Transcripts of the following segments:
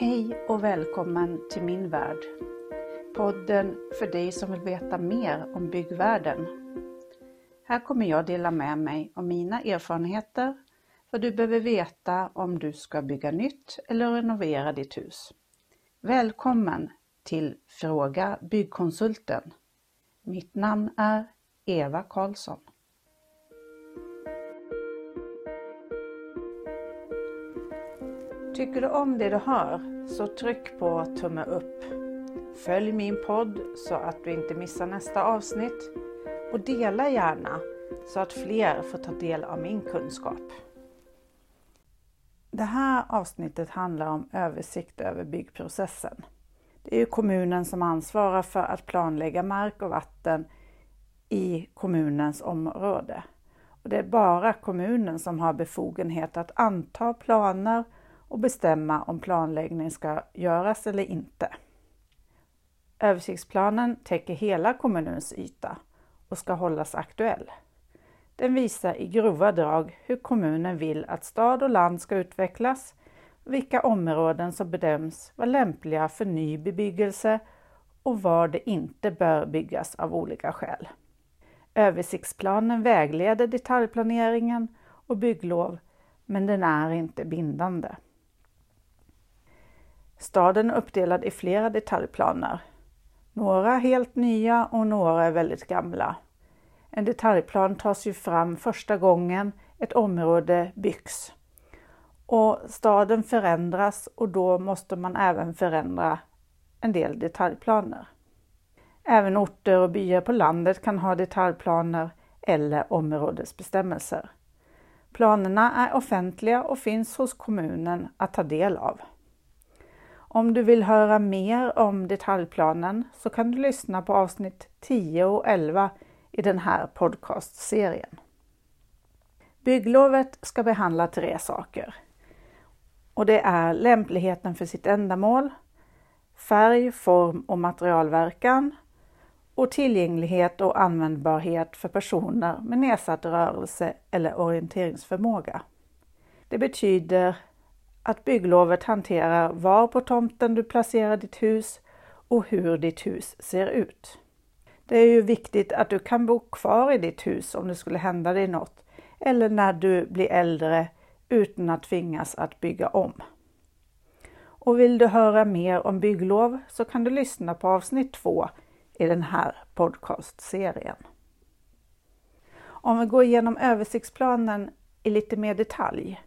Hej och välkommen till min värld. Podden för dig som vill veta mer om byggvärlden. Här kommer jag dela med mig av mina erfarenheter, vad du behöver veta om du ska bygga nytt eller renovera ditt hus. Välkommen till Fråga Byggkonsulten. Mitt namn är Eva Karlsson. Tycker du om det du hör så tryck på tumme upp. Följ min podd så att du inte missar nästa avsnitt och dela gärna så att fler får ta del av min kunskap. Det här avsnittet handlar om översikt över byggprocessen. Det är kommunen som ansvarar för att planlägga mark och vatten i kommunens område. Och det är bara kommunen som har befogenhet att anta planer och bestämma om planläggning ska göras eller inte. Översiktsplanen täcker hela kommunens yta och ska hållas aktuell. Den visar i grova drag hur kommunen vill att stad och land ska utvecklas, vilka områden som bedöms vara lämpliga för ny bebyggelse och var det inte bör byggas av olika skäl. Översiktsplanen vägleder detaljplaneringen och bygglov, men den är inte bindande. Staden är uppdelad i flera detaljplaner. Några helt nya och några är väldigt gamla. En detaljplan tas ju fram första gången ett område byggs. Och staden förändras och då måste man även förändra en del detaljplaner. Även orter och byar på landet kan ha detaljplaner eller områdesbestämmelser. Planerna är offentliga och finns hos kommunen att ta del av. Om du vill höra mer om detaljplanen så kan du lyssna på avsnitt 10 och 11 i den här podcastserien. Bygglovet ska behandla tre saker. Och det är lämpligheten för sitt ändamål, färg, form och materialverkan och tillgänglighet och användbarhet för personer med nedsatt rörelse eller orienteringsförmåga. Det betyder att bygglovet hanterar var på tomten du placerar ditt hus och hur ditt hus ser ut. Det är ju viktigt att du kan bo kvar i ditt hus om det skulle hända dig något eller när du blir äldre utan att tvingas att bygga om. Och vill du höra mer om bygglov så kan du lyssna på avsnitt 2 i den här podcastserien. Om vi går igenom översiktsplanen i lite mer detalj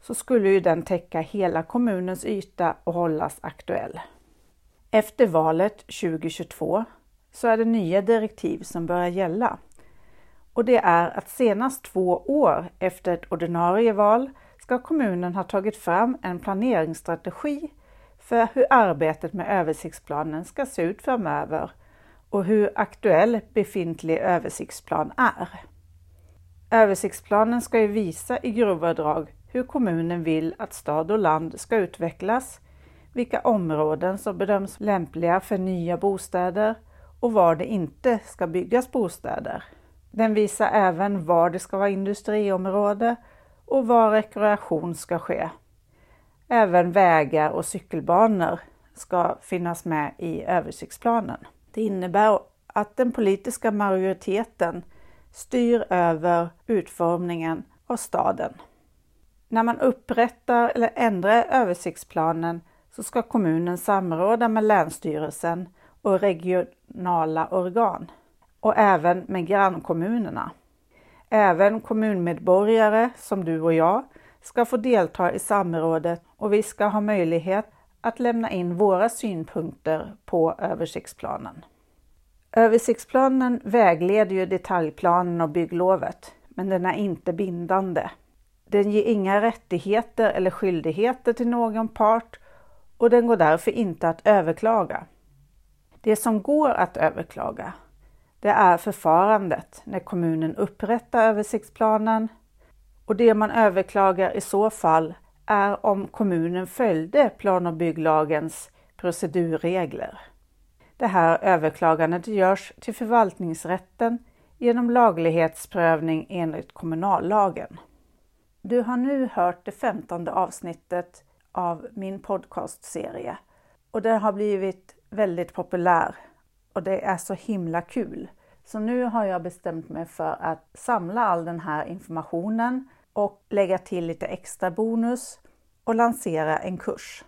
så skulle ju den täcka hela kommunens yta och hållas aktuell. Efter valet 2022 så är det nya direktiv som börjar gälla. Och det är att senast två år efter ett ordinarie val ska kommunen ha tagit fram en planeringsstrategi för hur arbetet med översiktsplanen ska se ut framöver och hur aktuell befintlig översiktsplan är. Översiktsplanen ska ju visa i grova drag hur kommunen vill att stad och land ska utvecklas, vilka områden som bedöms lämpliga för nya bostäder och var det inte ska byggas bostäder. Den visar även var det ska vara industriområde och var rekreation ska ske. Även vägar och cykelbanor ska finnas med i översiktsplanen. Det innebär att den politiska majoriteten styr över utformningen av staden. När man upprättar eller ändrar översiktsplanen så ska kommunen samråda med Länsstyrelsen och regionala organ och även med grannkommunerna. Även kommunmedborgare som du och jag ska få delta i samrådet och vi ska ha möjlighet att lämna in våra synpunkter på översiktsplanen. Översiktsplanen vägleder ju detaljplanen och bygglovet, men den är inte bindande. Den ger inga rättigheter eller skyldigheter till någon part och den går därför inte att överklaga. Det som går att överklaga, det är förfarandet när kommunen upprättar översiktsplanen och det man överklagar i så fall är om kommunen följde plan och bygglagens procedurregler. Det här överklagandet görs till förvaltningsrätten genom laglighetsprövning enligt kommunallagen. Du har nu hört det femtonde avsnittet av min podcastserie och den har blivit väldigt populär och det är så himla kul. Så nu har jag bestämt mig för att samla all den här informationen och lägga till lite extra bonus och lansera en kurs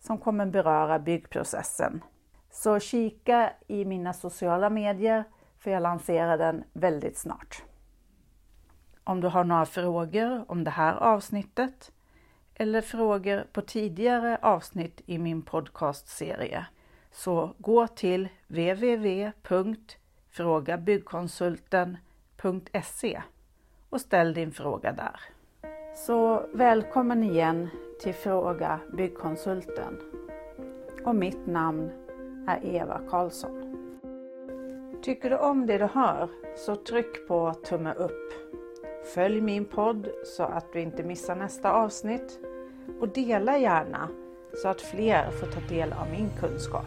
som kommer beröra byggprocessen. Så kika i mina sociala medier för jag lanserar den väldigt snart. Om du har några frågor om det här avsnittet eller frågor på tidigare avsnitt i min podcastserie så gå till www.frågabyggkonsulten.se och ställ din fråga där. Så välkommen igen till Fråga Byggkonsulten. Och mitt namn är Eva Karlsson. Tycker du om det du hör så tryck på tumme upp. Följ min podd så att du inte missar nästa avsnitt och dela gärna så att fler får ta del av min kunskap.